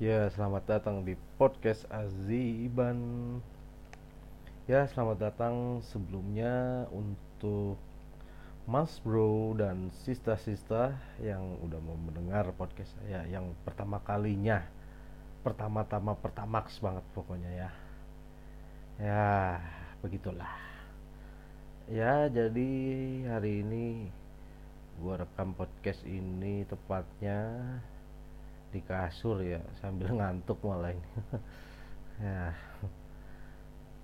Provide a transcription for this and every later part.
Ya, selamat datang di podcast Aziban. Ya, selamat datang sebelumnya untuk Mas Bro dan Sista-sista yang udah mau mendengar podcast saya yang pertama kalinya. Pertama-tama pertamax banget pokoknya ya. Ya, begitulah. Ya, jadi hari ini gua rekam podcast ini tepatnya di kasur ya sambil ngantuk malah ini. Ya.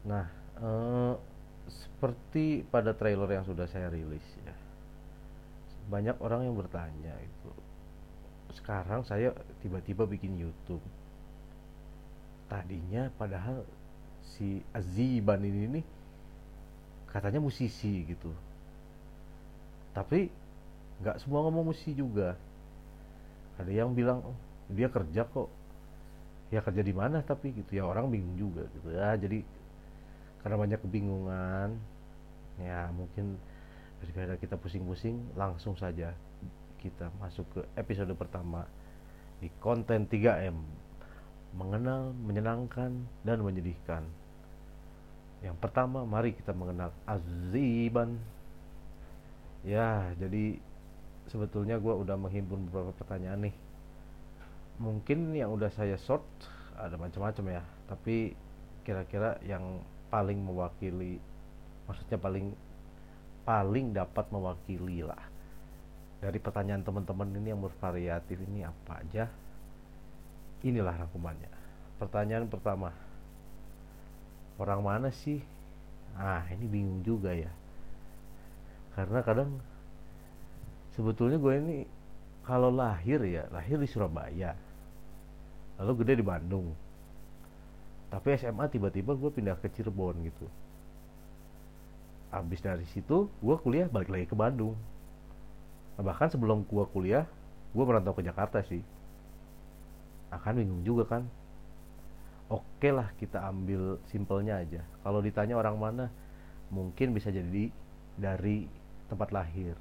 Nah eh, seperti pada trailer yang sudah saya rilis ya. Banyak orang yang bertanya itu. Sekarang saya tiba-tiba bikin YouTube. Tadinya padahal si Aziban ini nih katanya musisi gitu. Tapi nggak semua ngomong musisi juga. Ada yang bilang oh, dia kerja kok. Ya kerja di mana tapi gitu. Ya orang bingung juga gitu. Ya jadi karena banyak kebingungan ya mungkin daripada kita pusing-pusing langsung saja kita masuk ke episode pertama di konten 3M mengenal, menyenangkan dan menyedihkan. Yang pertama mari kita mengenal Aziban. Ya jadi sebetulnya gue udah menghimpun beberapa pertanyaan nih mungkin yang udah saya sort ada macam-macam ya. Tapi kira-kira yang paling mewakili maksudnya paling paling dapat mewakili lah. Dari pertanyaan teman-teman ini yang bervariatif ini apa aja? Inilah rangkumannya. Pertanyaan pertama orang mana sih? Ah ini bingung juga ya. Karena kadang sebetulnya gue ini kalau lahir ya lahir di Surabaya lalu gede di Bandung. Tapi SMA tiba-tiba gue pindah ke Cirebon gitu. Abis dari situ gue kuliah balik lagi ke Bandung. Nah, bahkan sebelum gue kuliah gue merantau ke Jakarta sih. Akan bingung juga kan. Oke lah kita ambil simpelnya aja. Kalau ditanya orang mana mungkin bisa jadi dari tempat lahir.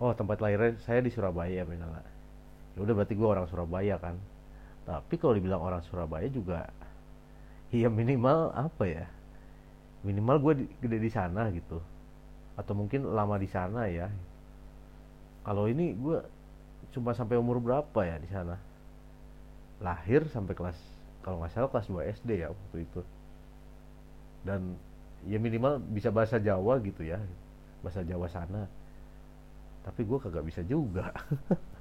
Oh tempat lahirnya saya di Surabaya ya udah berarti gue orang Surabaya kan tapi kalau dibilang orang Surabaya juga ya minimal apa ya minimal gue gede di sana gitu. Atau mungkin lama di sana ya. Kalau ini gue cuma sampai umur berapa ya di sana? Lahir sampai kelas kalau nggak salah kelas 2 SD ya waktu itu. Dan ya minimal bisa bahasa Jawa gitu ya bahasa Jawa sana. Tapi gue kagak bisa juga.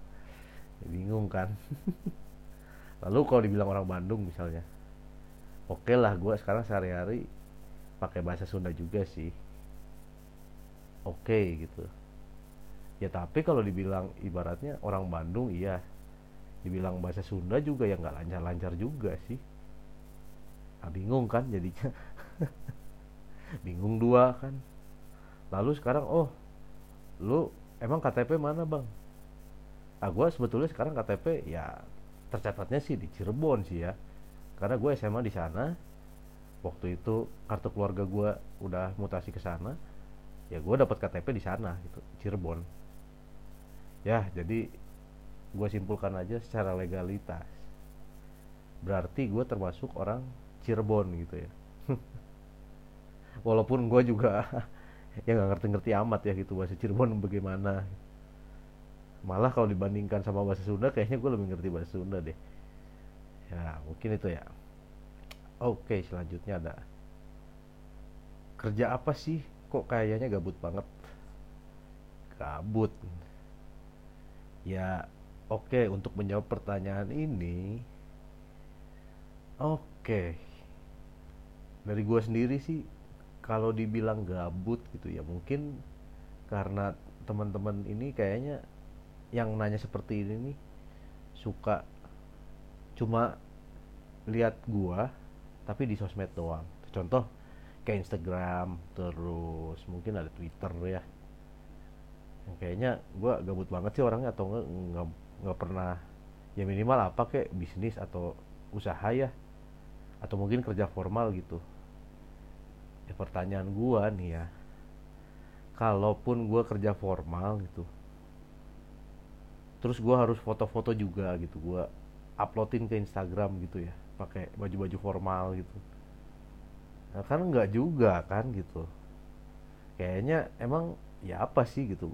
Bingung kan lalu kalau dibilang orang Bandung misalnya oke okay lah gue sekarang sehari-hari pakai bahasa Sunda juga sih. Oke okay, gitu. Ya tapi kalau dibilang ibaratnya orang Bandung iya. Dibilang bahasa Sunda juga ya nggak lancar-lancar juga sih. Nah, bingung kan jadinya. Bingung dua kan. Lalu sekarang oh lu emang KTP mana bang? Ah gue sebetulnya sekarang KTP ya tercatatnya sih di Cirebon sih ya. Karena gue SMA di sana waktu itu kartu keluarga gue udah mutasi ke sana ya gue dapat KTP di sana gitu Cirebon. Ya jadi gue simpulkan aja secara legalitas. Berarti gue termasuk orang Cirebon gitu ya. Walaupun gue juga ya nggak ngerti-ngerti amat ya gitu bahasa Cirebon bagaimana malah kalau dibandingkan sama bahasa Sunda kayaknya gue lebih ngerti bahasa Sunda deh. Ya mungkin itu ya. Oke selanjutnya ada. Kerja apa sih? Kok kayaknya gabut banget. Gabut. Ya oke untuk menjawab pertanyaan ini oke. Dari gue sendiri sih kalau dibilang gabut gitu ya mungkin karena teman-teman ini kayaknya yang nanya seperti ini nih suka cuma lihat gua tapi di sosmed doang. Contoh kayak Instagram terus mungkin ada Twitter ya. Yang kayaknya gua gabut banget sih orangnya atau nggak nggak pernah ya minimal apa kayak bisnis atau usaha ya. Atau mungkin kerja formal gitu. Ya pertanyaan gua nih ya kalaupun gua kerja formal gitu terus gue harus foto-foto juga gitu gue uploadin ke Instagram gitu ya pakai baju-baju formal gitu. Nah, kan nggak juga kan gitu. Kayaknya emang ya apa sih gitu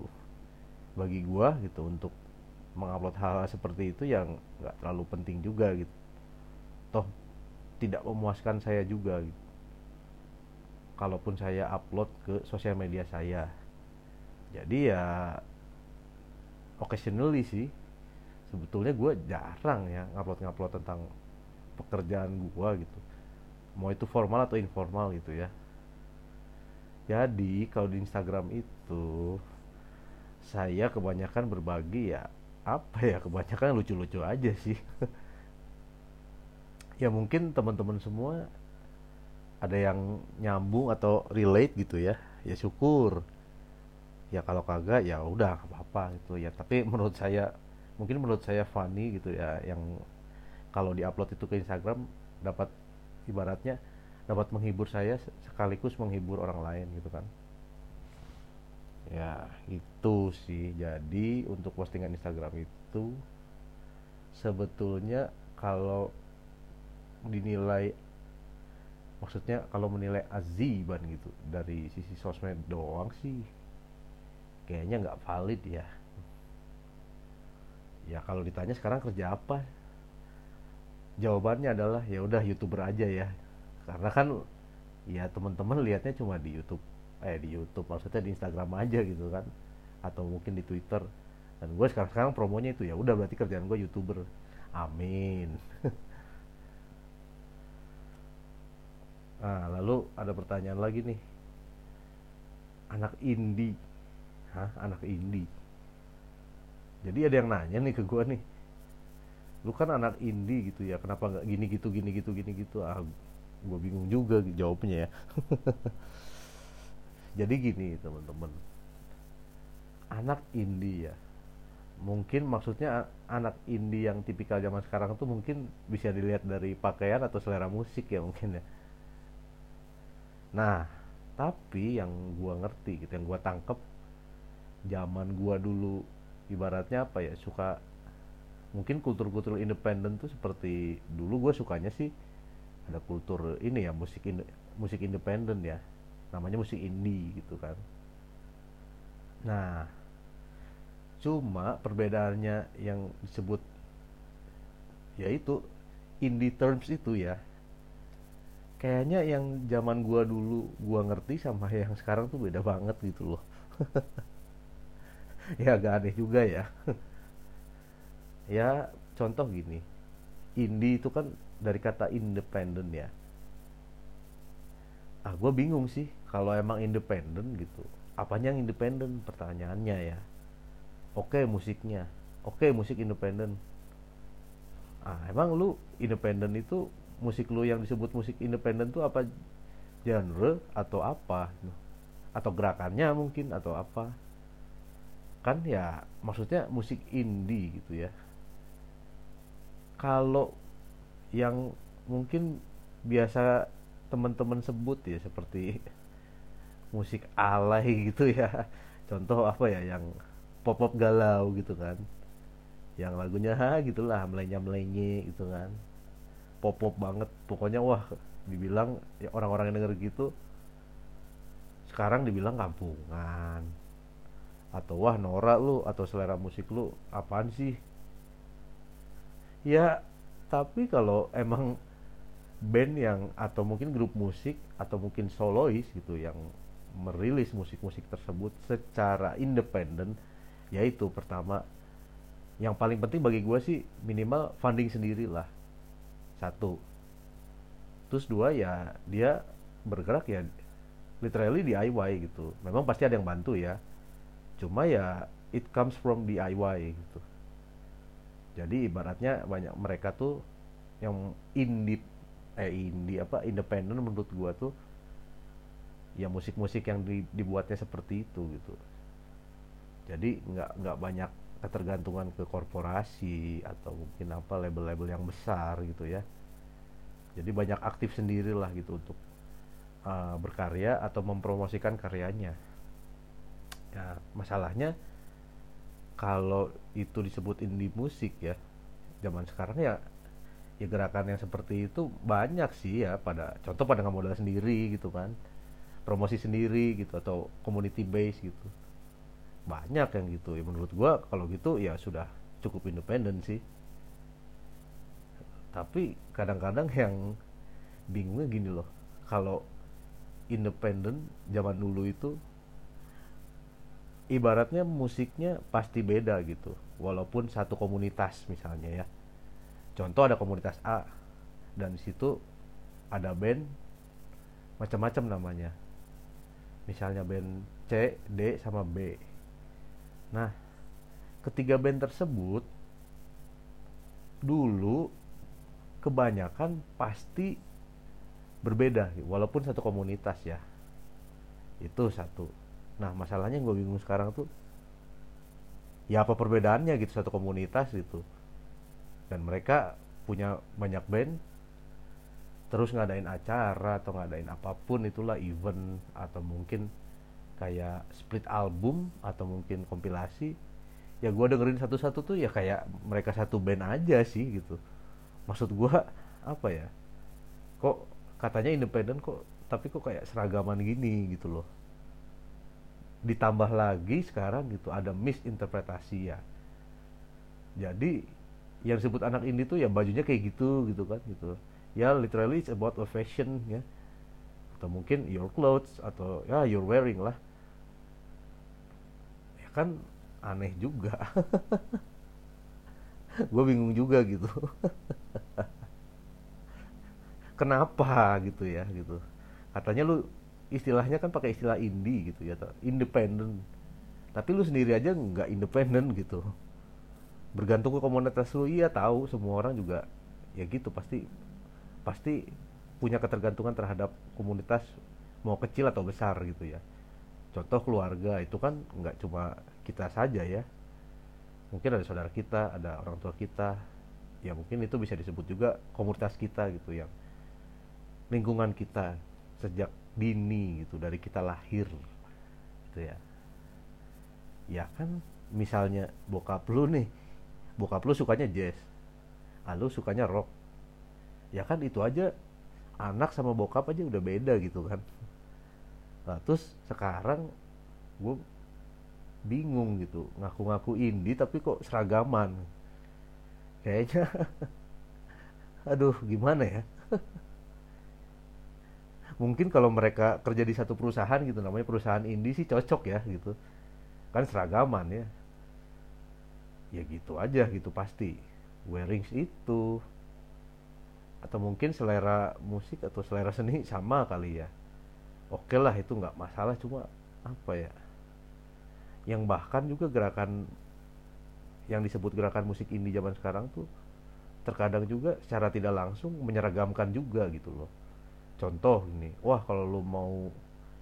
bagi gua gitu untuk mengupload hal, hal seperti itu yang nggak terlalu penting juga gitu. Toh tidak memuaskan saya juga gitu. Kalaupun saya upload ke sosial media saya. Jadi ya occasionally sih. Sebetulnya gue jarang ya ngupload-ngupload tentang pekerjaan gue gitu. Mau itu formal atau informal gitu ya. Jadi kalau di Instagram itu saya kebanyakan berbagi ya apa ya kebanyakan lucu-lucu aja sih. Ya mungkin teman-teman semua ada yang nyambung atau relate gitu ya. Ya syukur ya kalau kagak ya udah apa-apa gitu. Ya tapi menurut saya mungkin menurut saya funny gitu ya yang kalau diupload itu ke Instagram dapat ibaratnya dapat menghibur saya sekaligus menghibur orang lain gitu kan. Ya itu sih. Jadi untuk postingan Instagram itu sebetulnya kalau dinilai maksudnya kalau menilai aziban gitu dari sisi sosmed doang sih kayaknya nggak valid ya. Ya kalau ditanya sekarang kerja apa? Jawabannya adalah ya udah youtuber aja ya. Karena kan ya teman-teman lihatnya cuma di YouTube. Eh di YouTube maksudnya di Instagram aja gitu kan. Atau mungkin di Twitter. Dan gue sekarang sekarang promonya itu ya udah berarti kerjaan gue youtuber. Amin. Nah lalu ada pertanyaan lagi nih. Anak indie hah? Anak indie jadi ada yang nanya nih ke gue nih. Lu kan anak indie gitu ya kenapa nggak gini gitu gini gitu gini gitu? Ah gue bingung juga jawabnya ya. Jadi gini teman-teman. Anak indie ya mungkin maksudnya anak indie yang tipikal zaman sekarang tuh mungkin bisa dilihat dari pakaian atau selera musik ya mungkin ya. Nah tapi yang gua ngerti gitu yang gua tangkep zaman gua dulu ibaratnya apa ya suka mungkin kultur-kultur independen tuh seperti dulu gue sukanya sih ada kultur ini ya musik in, musik independen ya namanya musik indie gitu kan. Nah cuma perbedaannya yang disebut yaitu indie terms itu ya. Kayaknya yang zaman gua dulu gua ngerti sama yang sekarang tuh beda banget gitu loh ya agak aneh juga ya. Ya contoh gini. Indie itu kan dari kata independen ya. Ah gue bingung sih kalau emang independen gitu. Apanya yang independen pertanyaannya ya. Oke musiknya. Oke musik independen ah emang lu independen itu musik lu yang disebut musik independen tuh apa genre atau apa? Atau gerakannya mungkin atau apa kan ya maksudnya musik indie gitu ya. Kalau yang mungkin biasa teman-teman sebut ya seperti musik alay gitu ya. Contoh apa ya yang pop pop galau gitu kan. Yang lagunya ha gitulah melenya melenye gitu kan. Pop pop banget pokoknya wah dibilang ya orang-orang yang denger gitu sekarang dibilang kampungan atau wah norak lu atau selera musik lu apaan sih? Ya tapi kalau emang band yang atau mungkin grup musik atau mungkin solois gitu yang merilis musik-musik tersebut secara independen yaitu pertama. Yang paling penting bagi gue sih minimal funding sendiri lah. Satu. Terus dua ya dia bergerak ya literally DIY gitu. Memang pasti ada yang bantu ya cuma ya it comes from DIY gitu. Jadi ibaratnya banyak mereka tuh yang indie eh indie apa independen menurut gua tuh ya musik-musik yang di, dibuatnya seperti itu gitu. Jadi nggak nggak banyak ketergantungan ke korporasi atau mungkin apa label-label yang besar gitu ya. Jadi banyak aktif sendirilah gitu untuk uh, berkarya atau mempromosikan karyanya ya masalahnya kalau itu disebut indie musik ya zaman sekarang ya ya gerakan yang seperti itu banyak sih ya pada contoh pada nggak modal sendiri gitu kan promosi sendiri gitu atau community base gitu. Banyak yang gitu ya menurut gua kalau gitu ya sudah cukup independen sih. Tapi kadang-kadang yang bingungnya gini loh kalau independen zaman dulu itu ibaratnya musiknya pasti beda gitu. Walaupun satu komunitas misalnya ya. Contoh ada komunitas A dan di situ ada band macam-macam namanya. Misalnya band C, D sama B. Nah ketiga band tersebut dulu kebanyakan pasti berbeda walaupun satu komunitas ya. Itu satu nah masalahnya gue bingung sekarang tuh ya apa perbedaannya gitu satu komunitas gitu. Dan mereka punya banyak band terus ngadain acara atau ngadain apa pun itulah event atau mungkin kayak split album atau mungkin kompilasi. Ya gue dengerin satu-satu tuh ya kayak mereka satu band aja sih gitu. Maksud gue apa ya? Kok katanya independen kok tapi kok kayak seragaman gini gitu loh ditambah lagi sekarang gitu ada misinterpretasi ya. Jadi yang disebut anak ini tuh ya bajunya kayak gitu gitu kan gitu. Ya literally it's about a fashion ya. Atau mungkin your clothes atau ya you're wearing lah. Ya kan aneh juga. Gue bingung juga gitu. Kenapa gitu ya gitu. Katanya lu istilahnya kan pakai istilah indie gitu ya independen tapi lu sendiri aja nggak independen gitu. Bergantung ke komunitas lu. Iya tahu semua orang juga ya gitu. Pasti pasti punya ketergantungan terhadap komunitas mau kecil atau besar gitu ya. Contoh keluarga itu kan nggak cuma kita saja ya. Mungkin ada saudara kita ada orang tua kita. Ya mungkin itu bisa disebut juga komunitas kita gitu yang lingkungan kita sejak dini gitu dari kita lahir gitu ya. Ya kan misalnya bokap lu nih bokap lu sukanya jazz ah, lu sukanya rock. Ya kan itu aja anak sama bokap aja udah beda gitu kan. Nah, terus sekarang gue bingung gitu ngaku-ngaku indie tapi kok seragaman. Kayaknya aduh gimana ya mungkin kalau mereka kerja di satu perusahaan gitu namanya perusahaan indie sih cocok ya gitu. Kan seragaman ya. Ya gitu aja gitu pasti. Wearings itu. Atau mungkin selera musik atau selera seni sama kali ya. Oke lah itu nggak masalah cuma apa ya? Yang bahkan juga gerakan yang disebut gerakan musik indie zaman sekarang tuh terkadang juga secara tidak langsung menyeragamkan juga gitu loh contoh ini wah kalau lu mau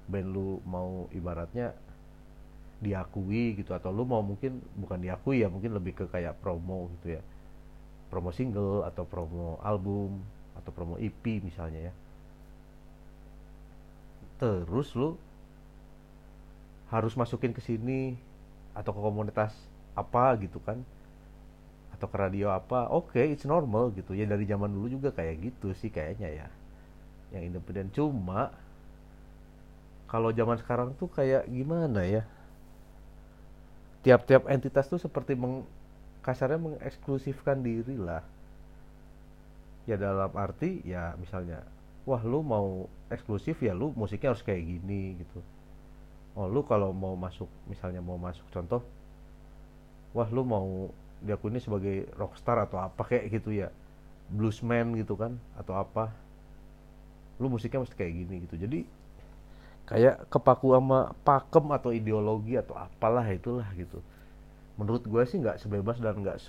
band lu mau ibaratnya diakui gitu atau lu mau mungkin bukan diakui ya mungkin lebih ke kayak promo gitu ya. Promo single atau promo album atau promo EP misalnya ya. Terus lu harus masukin ke sini atau ke komunitas apa gitu kan atau ke radio apa oke okay, it's normal gitu. Ya dari zaman dulu juga kayak gitu sih kayaknya ya yang independen cuma kalau zaman sekarang tuh kayak gimana ya? Tiap-tiap entitas tuh seperti meng, kasarnya mengeksklusifkan diri lah. Ya dalam arti ya misalnya wah lu mau eksklusif ya lu musiknya harus kayak gini gitu. Oh lu kalau mau masuk misalnya mau masuk contoh wah lu mau diakui sebagai rockstar atau apa kayak gitu ya. Bluesman gitu kan atau apa lu musiknya mesti kayak gini gitu. Jadi kayak kepaku sama pakem atau ideologi atau apalah itulah gitu. Menurut gue sih nggak sebebas dan nggak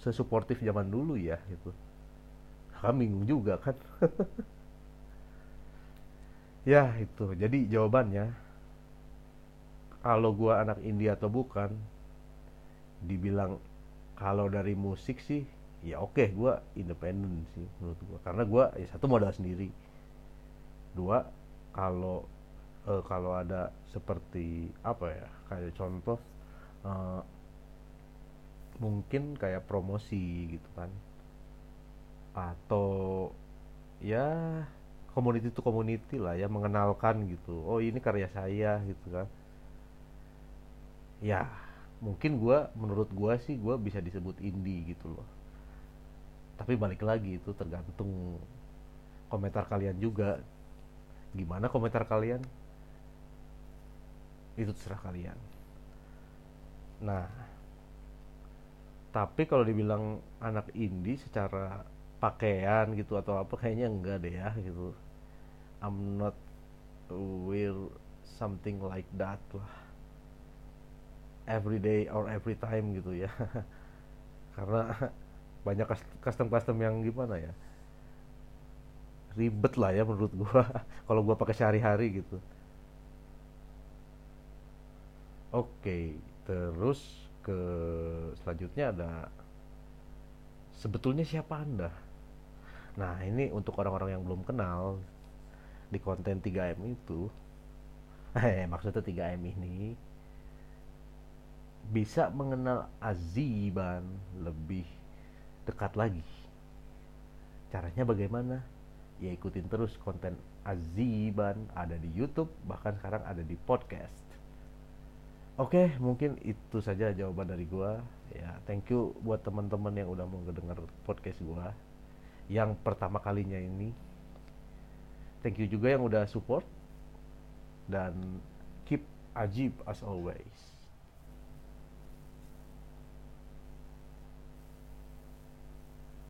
sesuportif zaman dulu ya gitu. Kan bingung juga kan. Ya itu. Jadi jawabannya kalau gue anak India atau bukan dibilang kalau dari musik sih ya oke gue independen sih menurut gue karena gue ya satu modal sendiri dua kalau uh, kalau ada seperti apa ya kayak contoh uh, mungkin kayak promosi gitu kan. Atau ya community to community lah ya mengenalkan gitu. Oh ini karya saya gitu kan. Ya mungkin gua menurut gua sih gua bisa disebut indie gitu loh. Tapi balik lagi itu tergantung komentar kalian juga gimana komentar kalian? Itu terserah kalian. Nah tapi kalau dibilang anak indie secara pakaian gitu atau apa kayaknya enggak deh ya gitu. I'm not wear something like that lah. Every day or every time gitu ya. Karena banyak custom custom yang gimana ya ribet lah ya menurut gua. Kalau gua pakai sehari-hari gitu. Oke terus ke selanjutnya ada sebetulnya siapa anda? Nah ini untuk orang-orang yang belum kenal di konten 3M itu eh maksudnya 3M ini bisa mengenal Aziban lebih dekat lagi. Caranya bagaimana ya ikutin terus konten Aziban ada di YouTube bahkan sekarang ada di podcast Oke, mungkin itu saja jawaban dari gua. Ya, thank you buat teman-teman yang udah mau ngedenger podcast gua. Yang pertama kalinya ini. Thank you juga yang udah support dan keep ajib as always.